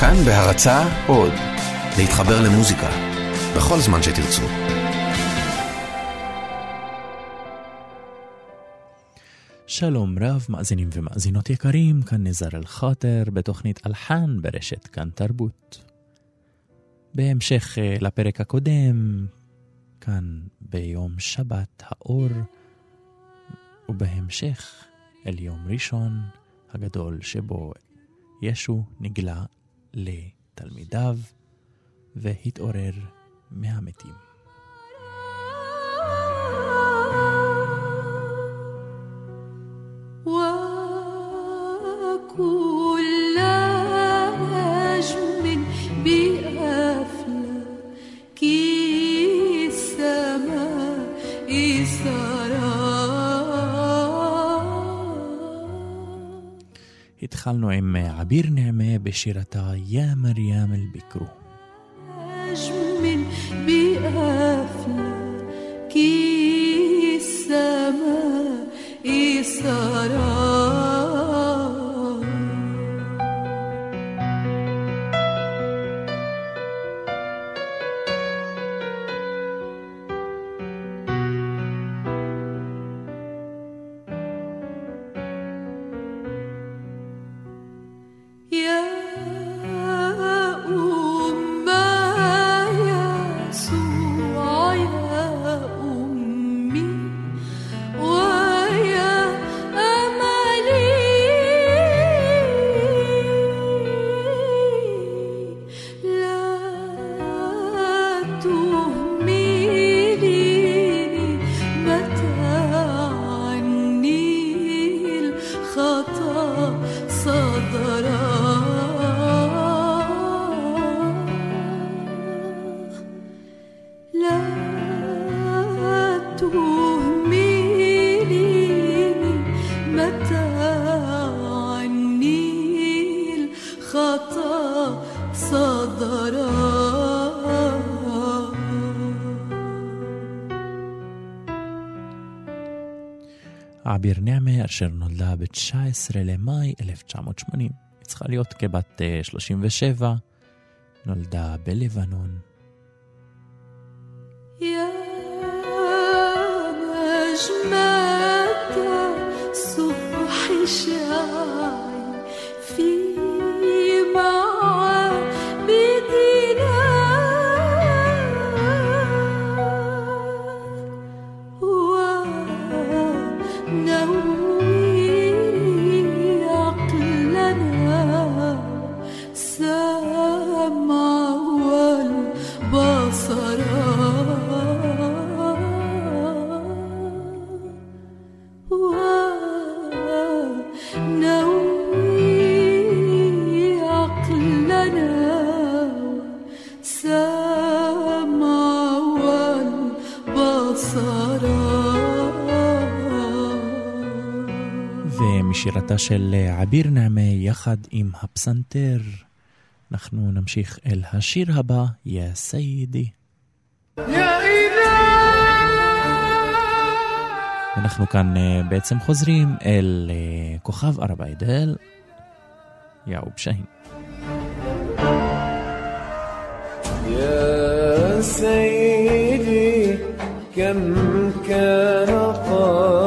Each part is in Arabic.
כאן בהרצה עוד, להתחבר למוזיקה, בכל זמן שתרצו. שלום רב, מאזינים ומאזינות יקרים, כאן נזר אל-חאטר בתוכנית אלחן ברשת כאן תרבות. בהמשך אה, לפרק הקודם, כאן ביום שבת האור, ובהמשך אל יום ראשון הגדול שבו ישו נגלה לתלמידיו והתעורר מהמתים. התחלנו עם עביר נעמה בשירתה "יא מרים אל-ביקרו". עביר נעמה, אשר נולדה ב-19 למאי 1980. היא צריכה להיות כבת 37, אה, נולדה בלבנון. משירתה של עביר נעמה יחד עם הפסנתר. אנחנו נמשיך אל השיר הבא, יא סיידי. אנחנו כאן אה, בעצם חוזרים אל אה, כוכב ערב עידל, יאוב שאהין. يا سيدي كم كان قاسيا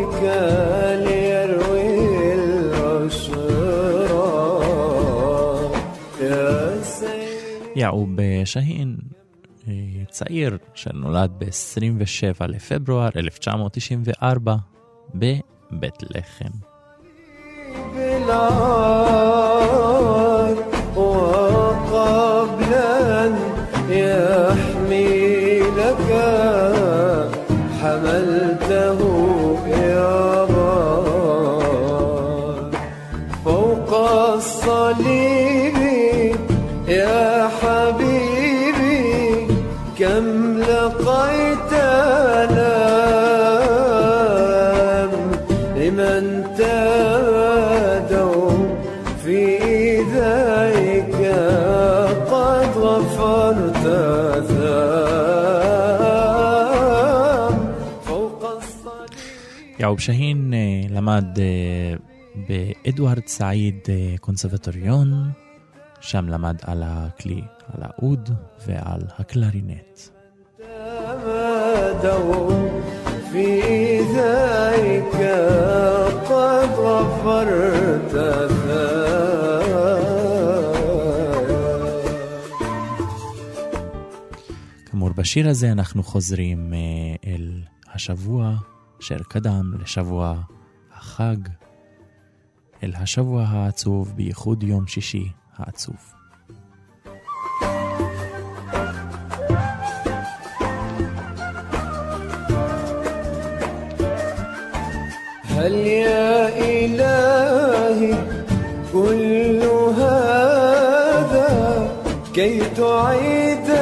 سيدي יעקוב שהין אה, צעיר שנולד ב-27 לפברואר 1994 בבית לחם. بالعار وقبل יעקוב שהין אה, למד אה, באדוארד סעיד אה, קונסרבטוריון, שם למד על הכלי, על האוד ועל הקלרינט. تمادوا في ذلك قد غفرت כאמור, בשיר הזה אנחנו חוזרים אה, אל השבוע אשר קדם לשבוע החג, אל השבוע העצוב, בייחוד יום שישי העצוב. هل يا إلهي كل هذا كي تعيدني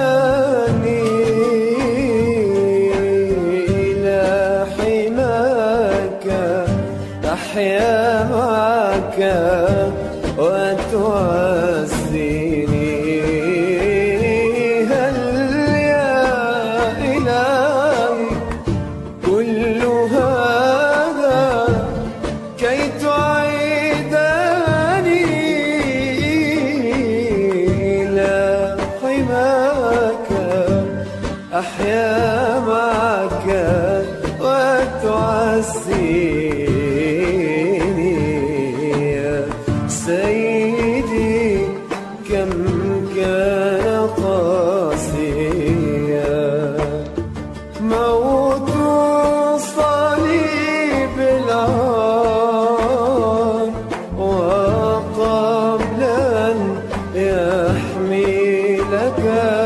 يحملك حملته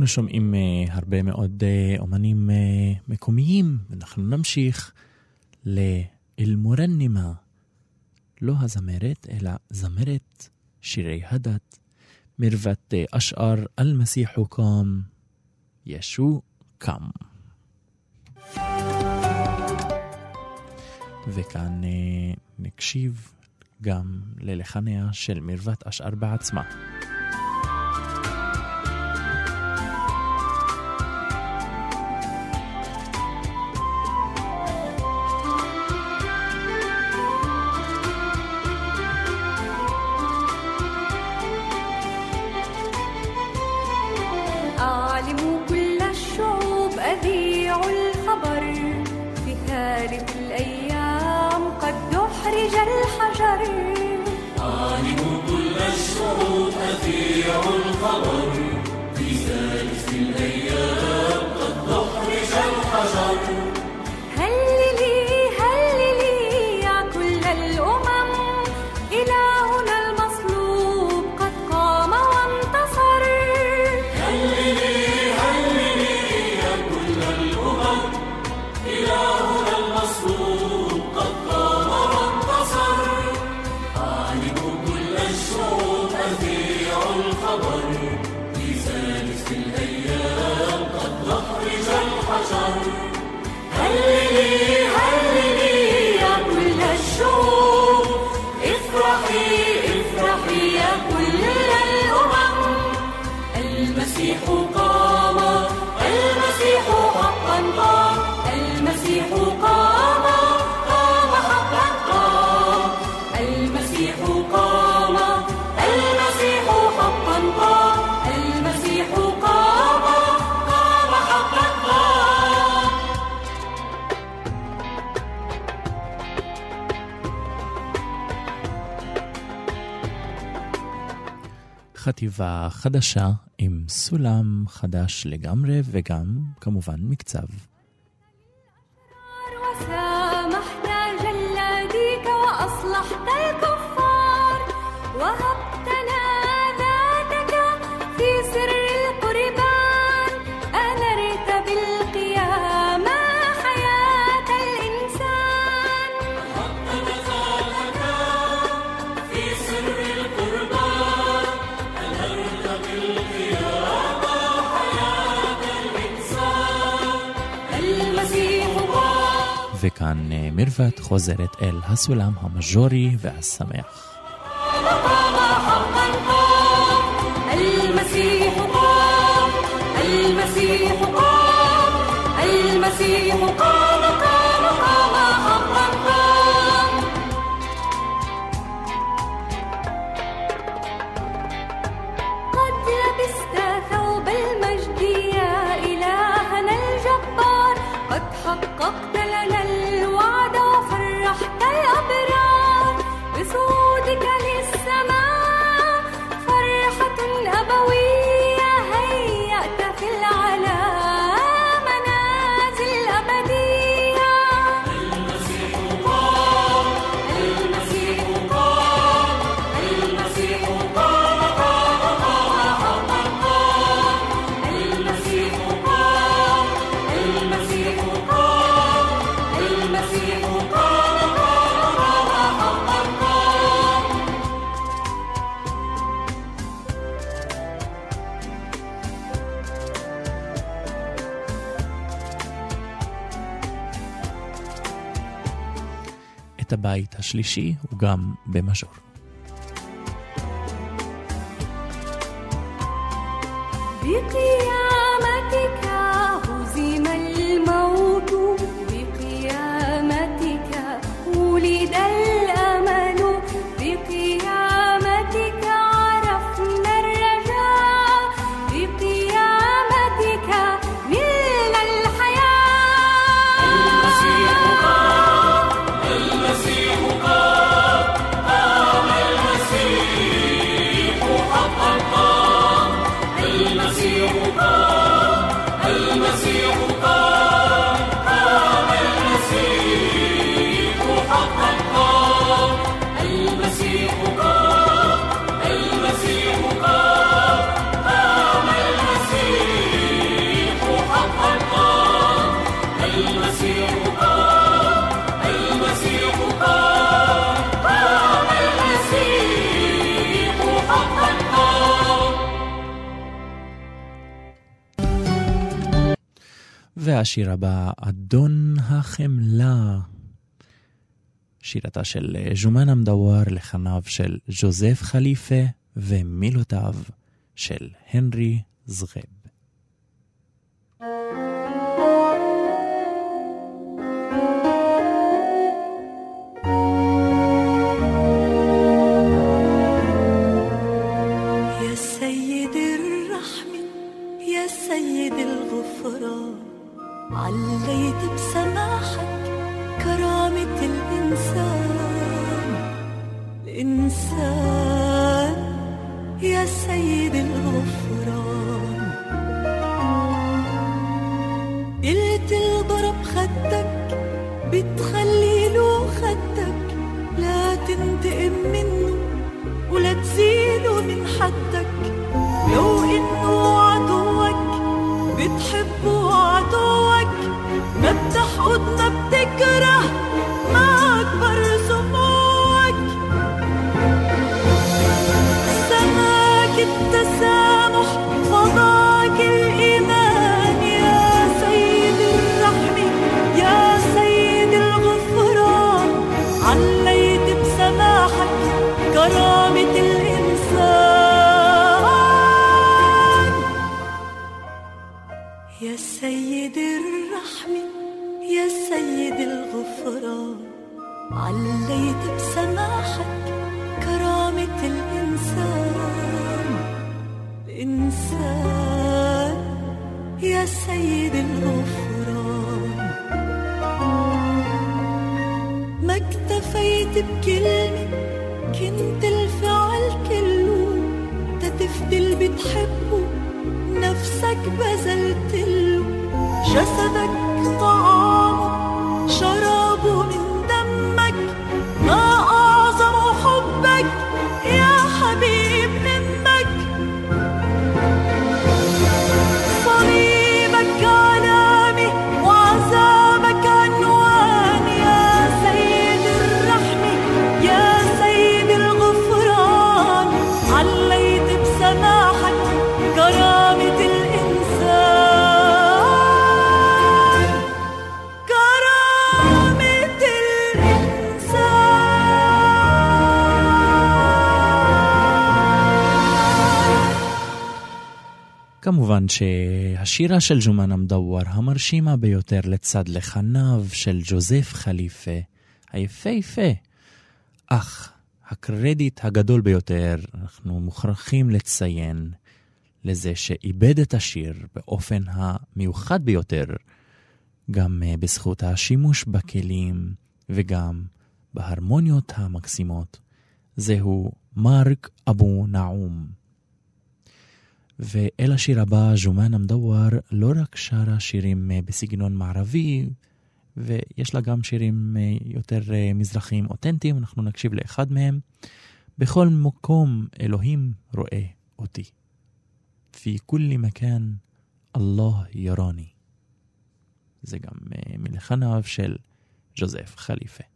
אנחנו שומעים uh, הרבה מאוד uh, אומנים uh, מקומיים, ואנחנו נמשיך לאל-מורנימה, לא הזמרת, אלא זמרת שירי הדת, מרוות uh, אשאר אל-מסיח קם, ישו קם. וכאן uh, נקשיב גם ללחניה של מרוות אשאר בעצמה. חטיבה חדשה עם סולם חדש לגמרי וגם כמובן מקצב. כאן אה, מרוות חוזרת אל הסולם המז'ורי והשמח. השלישי הוא גם במז'ור. nasci o והשיר הבא, אדון החמלה. שירתה של אה, ז'ומאן אמדוואר לחניו של ז'וזף חליפה ומילותיו של הנרי זרב. سيد الرحمة يا سيد الغفران عليت بسماحك كرامة الإنسان. الإنسان الغفران عليت بسماحك كرامة الإنسان. الإنسان يا سيد الغفران. ما اكتفيت بكلمة كنت الفعل كله. تتفدي اللي بتحبه نفسك بذلت له. جسدك כמובן שהשירה של ג'ומאנה מדוואר המרשימה ביותר לצד לחניו של ג'וזף חליפה, היפהפה. אך הקרדיט הגדול ביותר, אנחנו מוכרחים לציין לזה שאיבד את השיר באופן המיוחד ביותר, גם אה, בזכות השימוש בכלים וגם בהרמוניות המקסימות. זהו מרק אבו נעום. ואל השיר הבא, ג'ומאן אמדוואר לא רק שרה שירים אה, בסגנון מערבי, ויש לה גם שירים אה, יותר אה, מזרחיים אותנטיים, אנחנו נקשיב לאחד מהם. בכל מקום אלוהים רואה אותי. פי כולי מכאן, אללה ירוני. זה גם מלחניו של ג'וזף חליפה.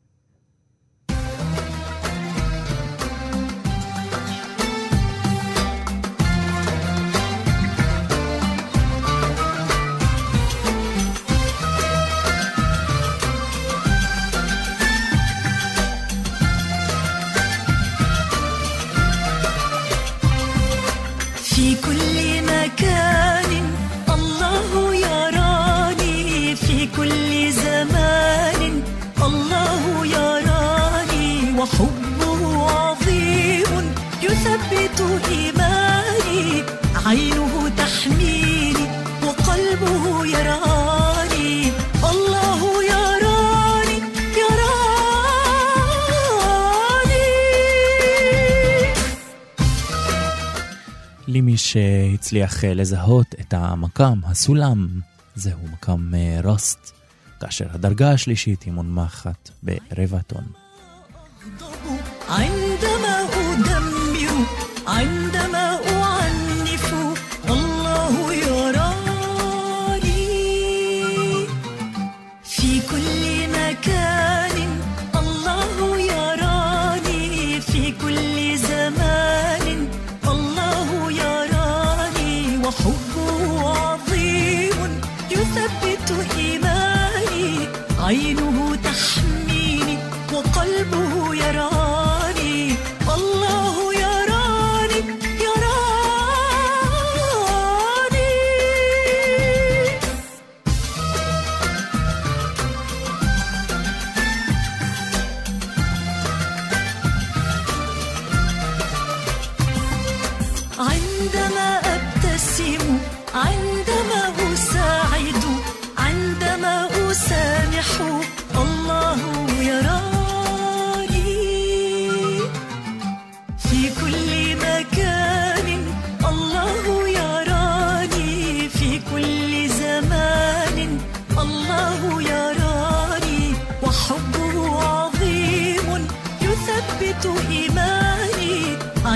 למי שהצליח אה, לזהות את המקם, הסולם, זהו מקם אה, רסט, כאשר הדרגה השלישית היא מונמכת ברבע טון.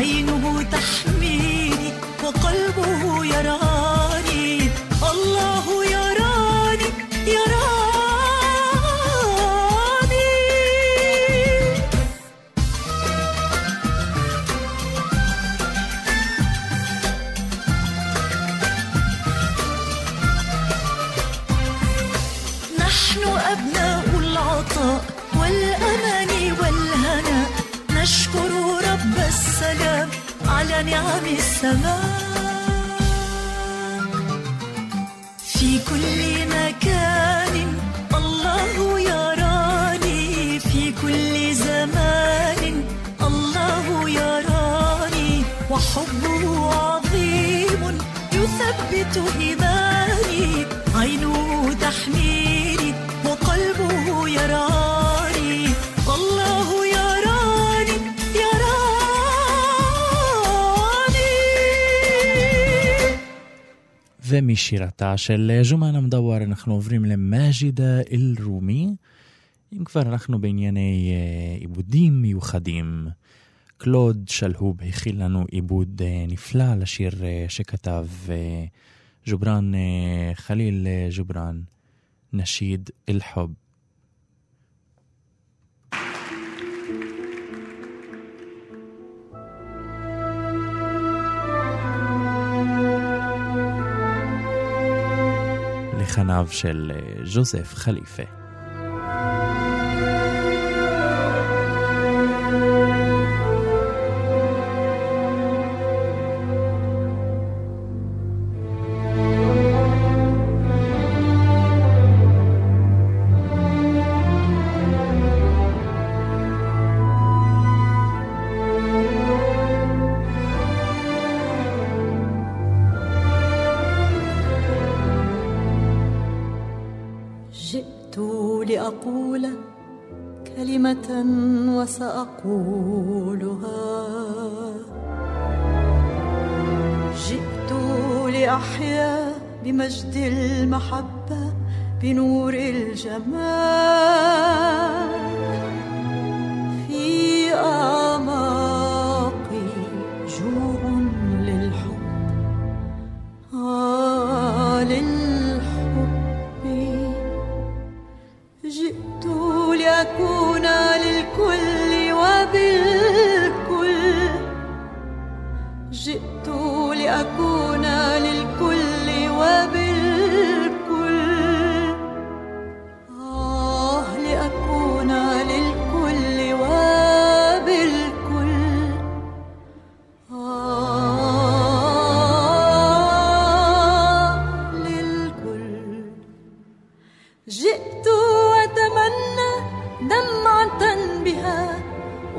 aí no ומשירתה של אה, ג'ומאן אמדוואר אנחנו עוברים למאג'ידה אל-רומי. אם כבר אנחנו בענייני אה, עיבודים מיוחדים, קלוד שלהוב הכיל לנו עיבוד אה, נפלא לשיר שכתב ג'ובראן חליל ג'ובראן, נשיד אל-חוב. לחניו של אה, ז'וזף חליפה.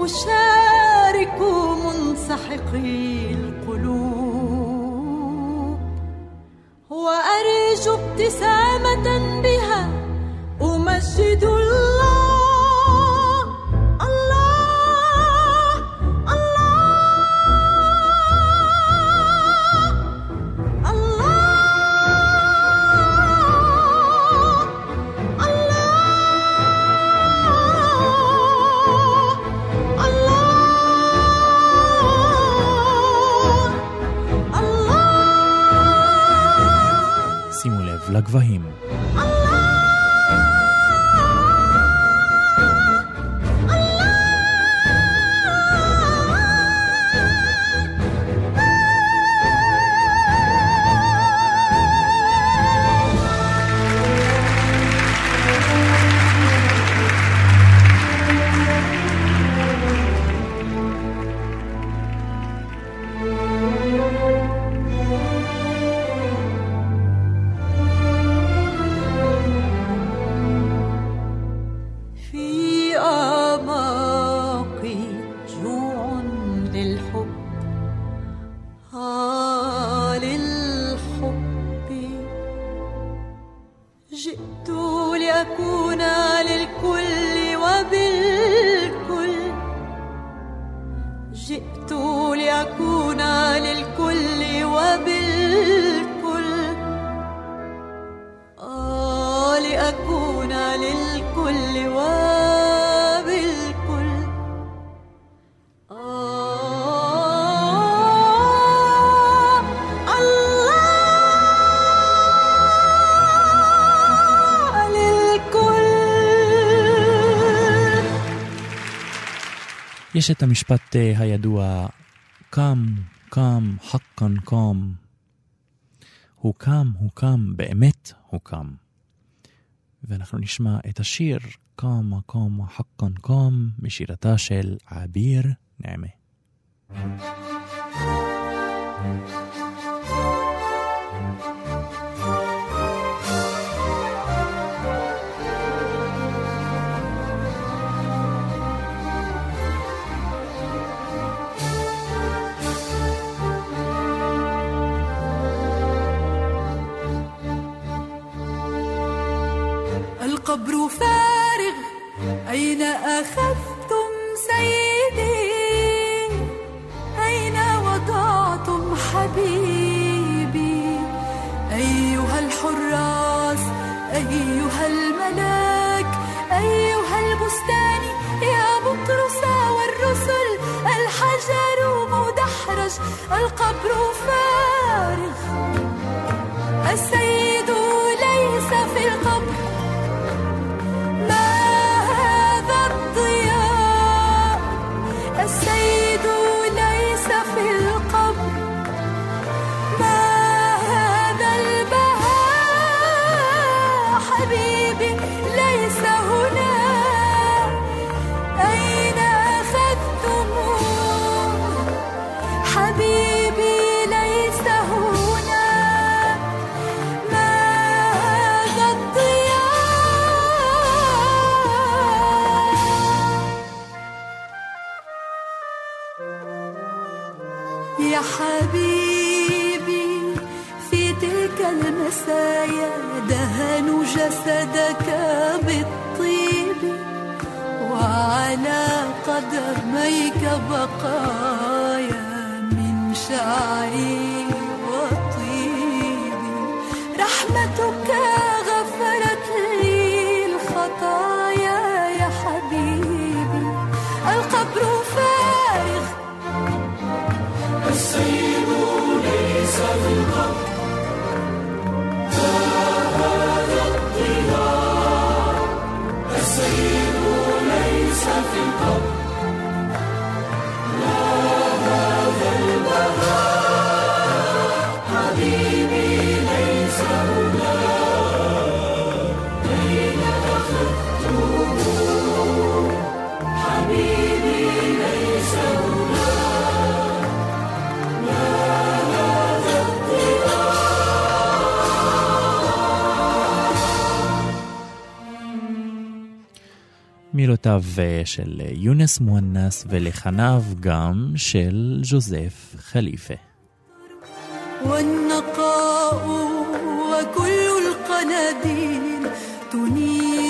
أشارك منسحقي القلوب. وأرجو ابتسامة بها أمجد יש את המשפט אה, הידוע, קם, קם, חקן קם. הוא קם, הוא קם, באמת הוא קם. ואנחנו נשמע את השיר קם, קם, חקן קם, משירתה של עביר נעמה. القبر فارغ. أين أخذتم سيدي؟ أين وضعتم حبيبي؟ أيها الحراس أيها الملاك أيها البستان. يا بطرس والرسل الحجر مدحرج القبر فارغ. מילותיו אה, של יונס מואנס ולחניו גם של ז'וזף חליפה. والنقاء وكل القناديل تنير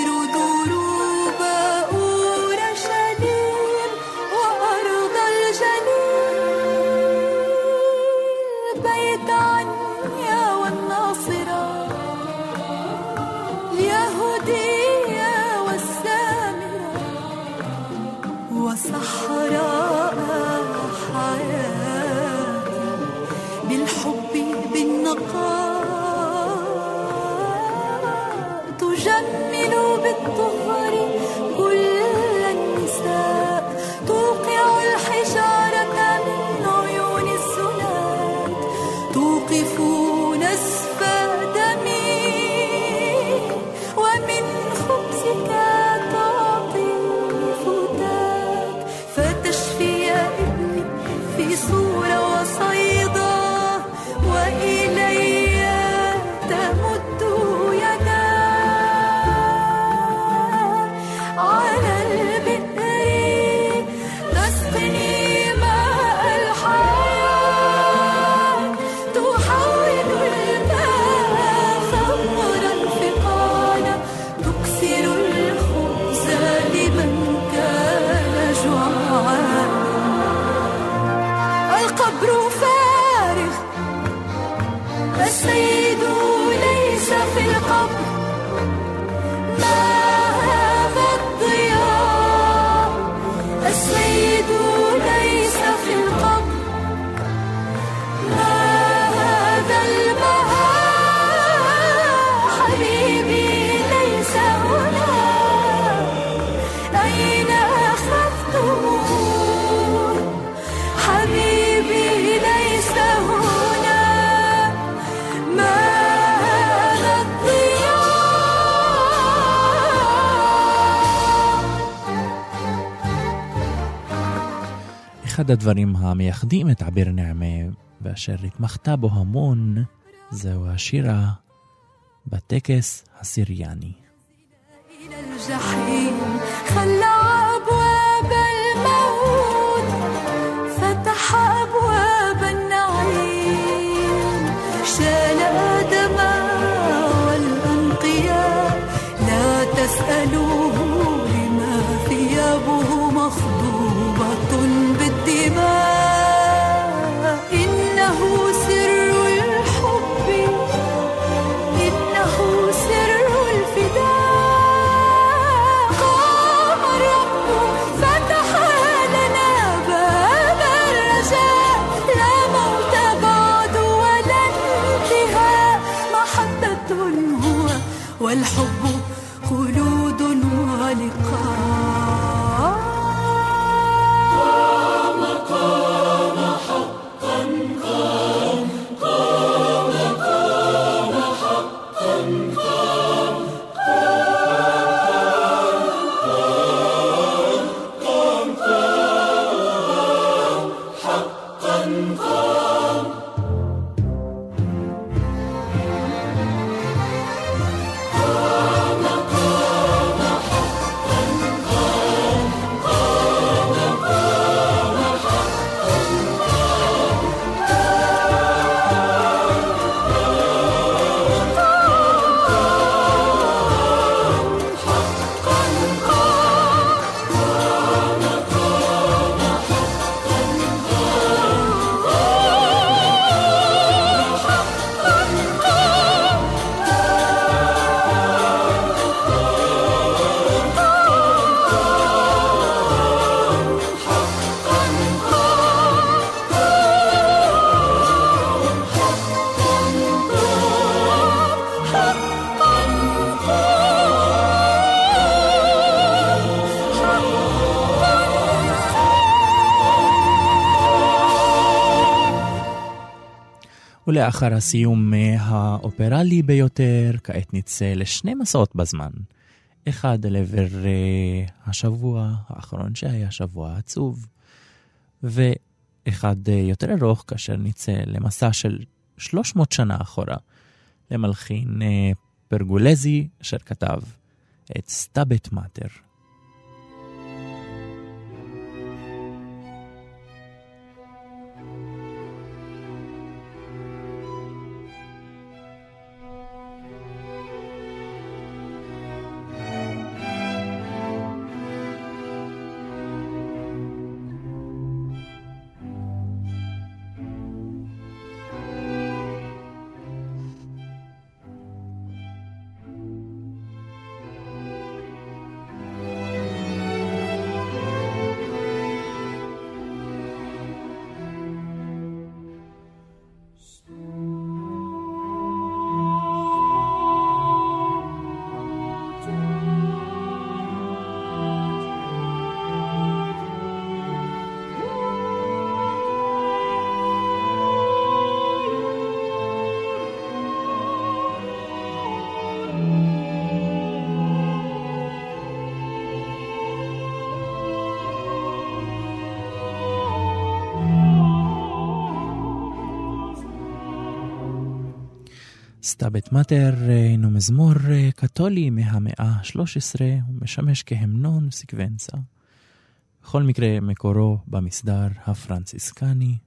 הדברים המייחדים את עביר נעמה, ואשר התמחתה בו המון, זהו השירה בטקס הסיריאני. والحب ולאחר הסיום האופרלי ביותר, כעת נצא לשני מסעות בזמן. אחד אל עבר אה, השבוע האחרון שהיה שבוע עצוב, ואחד אה, יותר ארוך כאשר נצא למסע של 300 שנה אחורה, למלחין אה, פרגולזי, אשר כתב את סטאבט מאטר. מאטר הינו מזמור אה, קתולי מהמאה ה-13, הוא משמש כהמנון סקוונצה. בכל מקרה מקורו במסדר הפרנציסקני,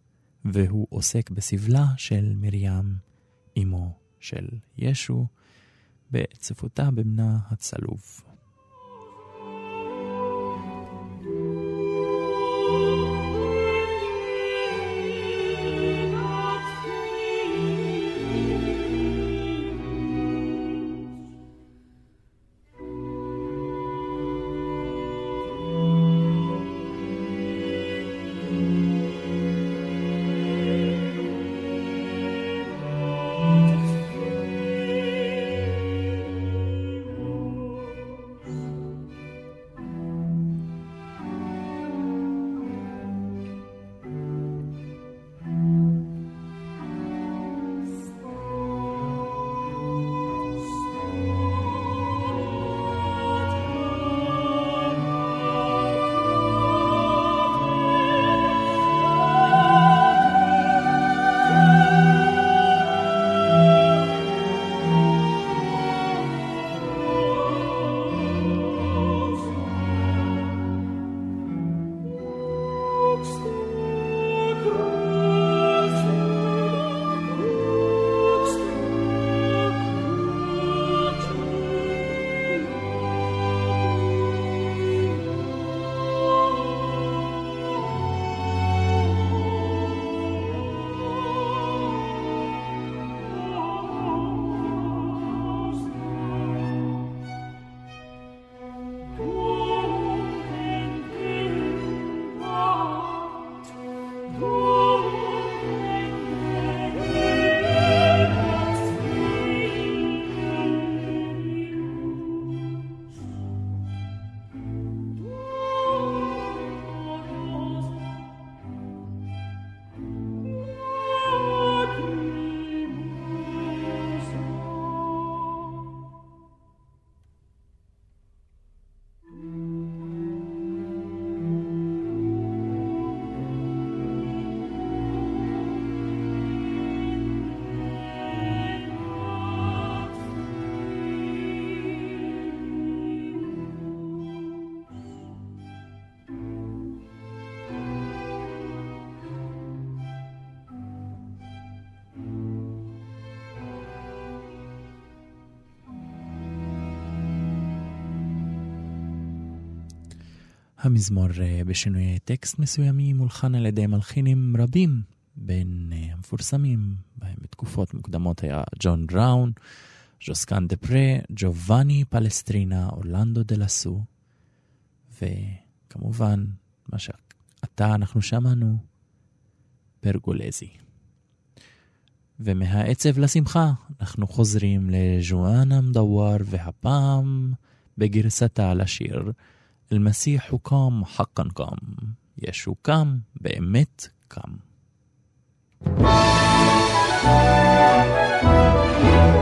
והוא עוסק בסבלה של מרים, אמו של ישו, בצפותה בבנה הצלוב. המזמור אה, בשינויי טקסט מסוימים הולחן על ידי מלחינים רבים, בין אה, המפורסמים בהם בתקופות מוקדמות היה ג'ון בראון, ז'וסקן דה פרה, ג'ובאני פלסטרינה, אורלנדו דה לסו, וכמובן, מה שעתה אנחנו שמענו, פרגולזי. ומהעצב לשמחה אנחנו חוזרים לז'ואנה מדוואר, והפעם בגרסתה לשיר אל-מסיח הוקם חקן קם, ישו קם, באמת קם. حقا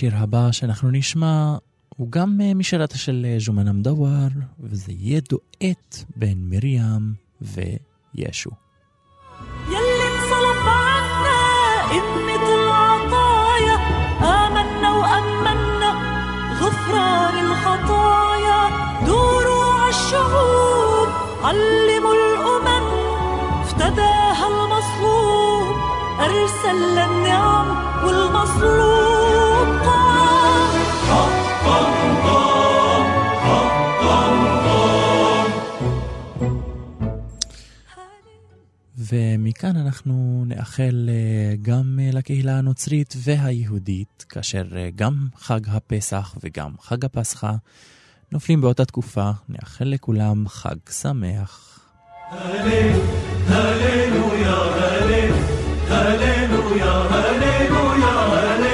השיר הבא שאנחנו נשמע הוא גם אה, משאלתה של אה, ז'ומנה מדוואר, וזה יהיה דואט בין מרים וישו. يلي انصلب عنا قمة العطايا آمنا وأمنا غفران الخطايا دوروا عالشعوب علموا الأمم افتداها المصلوب أرسل للنعم والمصلوب ומכאן אנחנו נאחל אה, גם אה, לקהילה הנוצרית והיהודית, כאשר אה, גם חג הפסח וגם חג הפסחא נופלים באותה תקופה, נאחל לכולם חג שמח. يا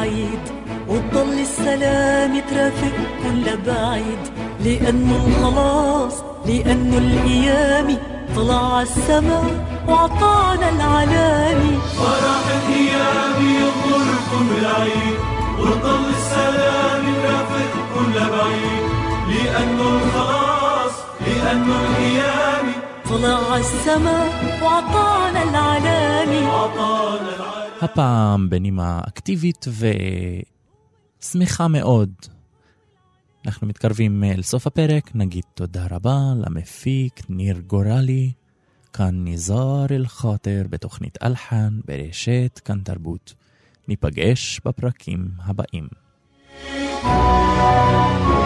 بالعيد وتضل السلام ترافقكن لبعيد لأنه الخلاص لأنه الأيام طلع عالسما وعطانا العلامي فرح الأيام يغمركم بالعيد وطل السلام يرافق كل بعيد. لأنه الخلاص لأنه الأيام طلع عالسما وعطانا العلامي أعطانا العالم הפעם בנימה אקטיבית ושמחה מאוד. אנחנו מתקרבים אה, אל סוף הפרק, נגיד תודה רבה למפיק ניר גורלי, כאן ניזאר אל-חוטר בתוכנית אלחן ברשת כאן תרבות. ניפגש בפרקים הבאים. thank you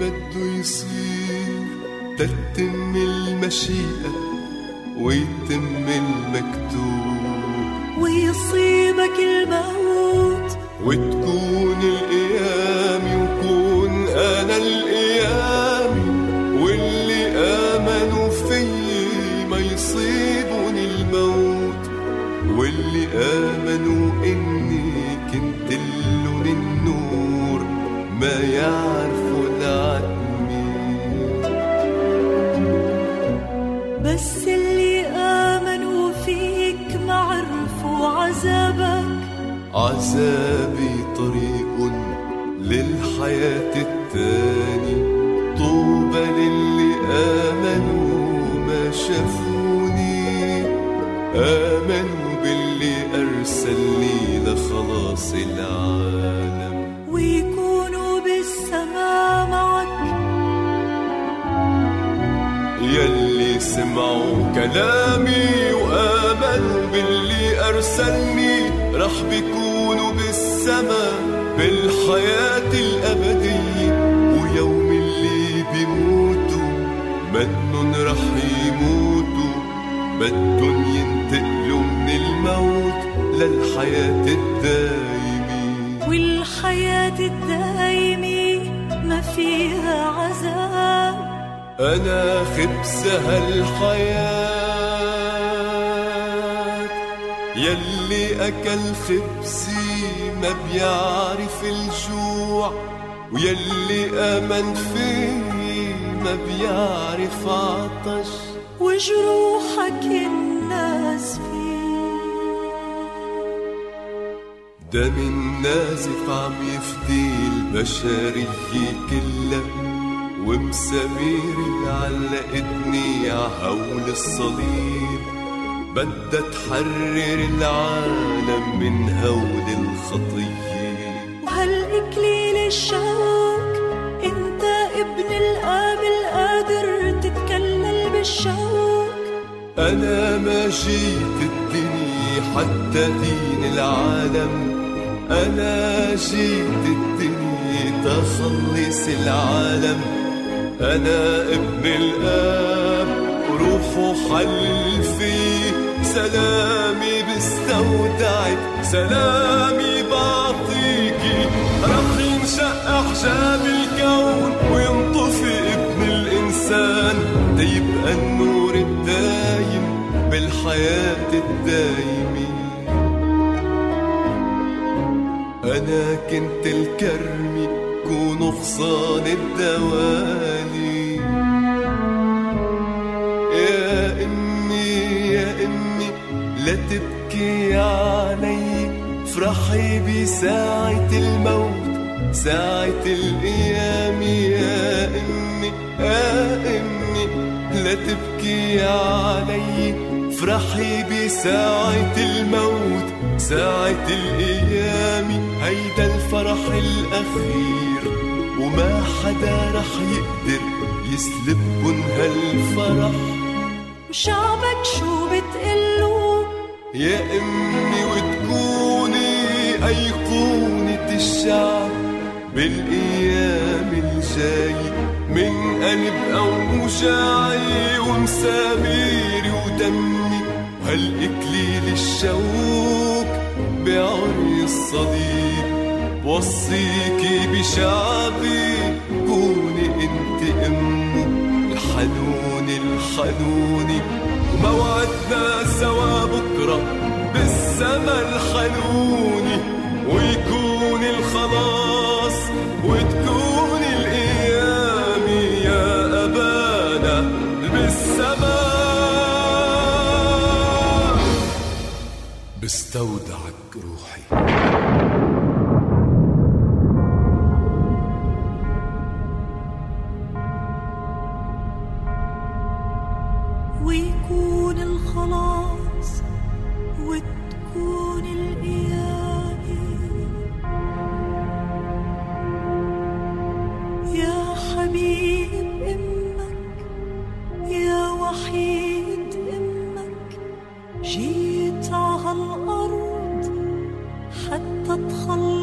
بده يصير تتم المشيئة ويتم المكتوب. ويصيبك الموت. وتكون القيامة وكون أنا القيامة واللي آمنوا فيي ما يصيبني الموت. واللي آمنوا إني كنت لهم النور ما يعرفوا عذابي طريق للحياة التاني. طوبى للي آمنوا ما شافوني. آمنوا باللي أرسلني لخلاص العالم. ويكونوا بالسماء معك يلي سمعوا كلامي وآمنوا باللي أرسلني رح بيكونوا بالسما بالحياة الأبدية ويوم اللي بيموتوا منن رح يموتوا بدن ينتقلوا من الموت للحياة الدايمة والحياة الدايمة ما فيها عذاب. أنا خبز هالحياة يلي أكل خبزي ما بيعرف الجوع ويلي آمن فيه ما بيعرف عطش. وجروحك الناس فيه. دم النازف عم يفدي البشرية كلها ومساميري علقتني عهول الصليب بدها تحرر العالم من هول الخطية. وهالإكليل الشوك أنت ابن الآب القادر تتكلل بالشوك أنا ما جيت الدنيا حتى دين العالم. أنا جيت الدنيا تخلص العالم. أنا ابن الآب روحه حل في سلامي بستودعك سلامي بعطيكي رح ينشق أحجاب الكون وينطفي ابن الإنسان. تيبقى النور الدايم بالحياة الدايمة. أنا كنت الكرمي كون غصان الدوالي. لا تبكي علي افرحي بساعة الموت ساعة القيام يا أمي يا أمي لا تبكي علي افرحي بساعة الموت ساعة القيام هيدا الفرح الأخير وما حدا رح يقدر يسلبكن هالفرح. وشعبك شو بتقلو يا أمي وتكوني أيقونة الشعب بالأيام الجاي من قلب أوجاعي ومساميري ودمي. وهالإكليل الشوك بعري الصليب وصيكي بشعبي كوني أنت امه الحنون الحنوني. موعدنا سوا بكرة بالسما الحنوني ويكون الخلاص وتكون الأيام يا أبانا بالسما. بستودعك روحي. جيت عهالأرض حتى تخلص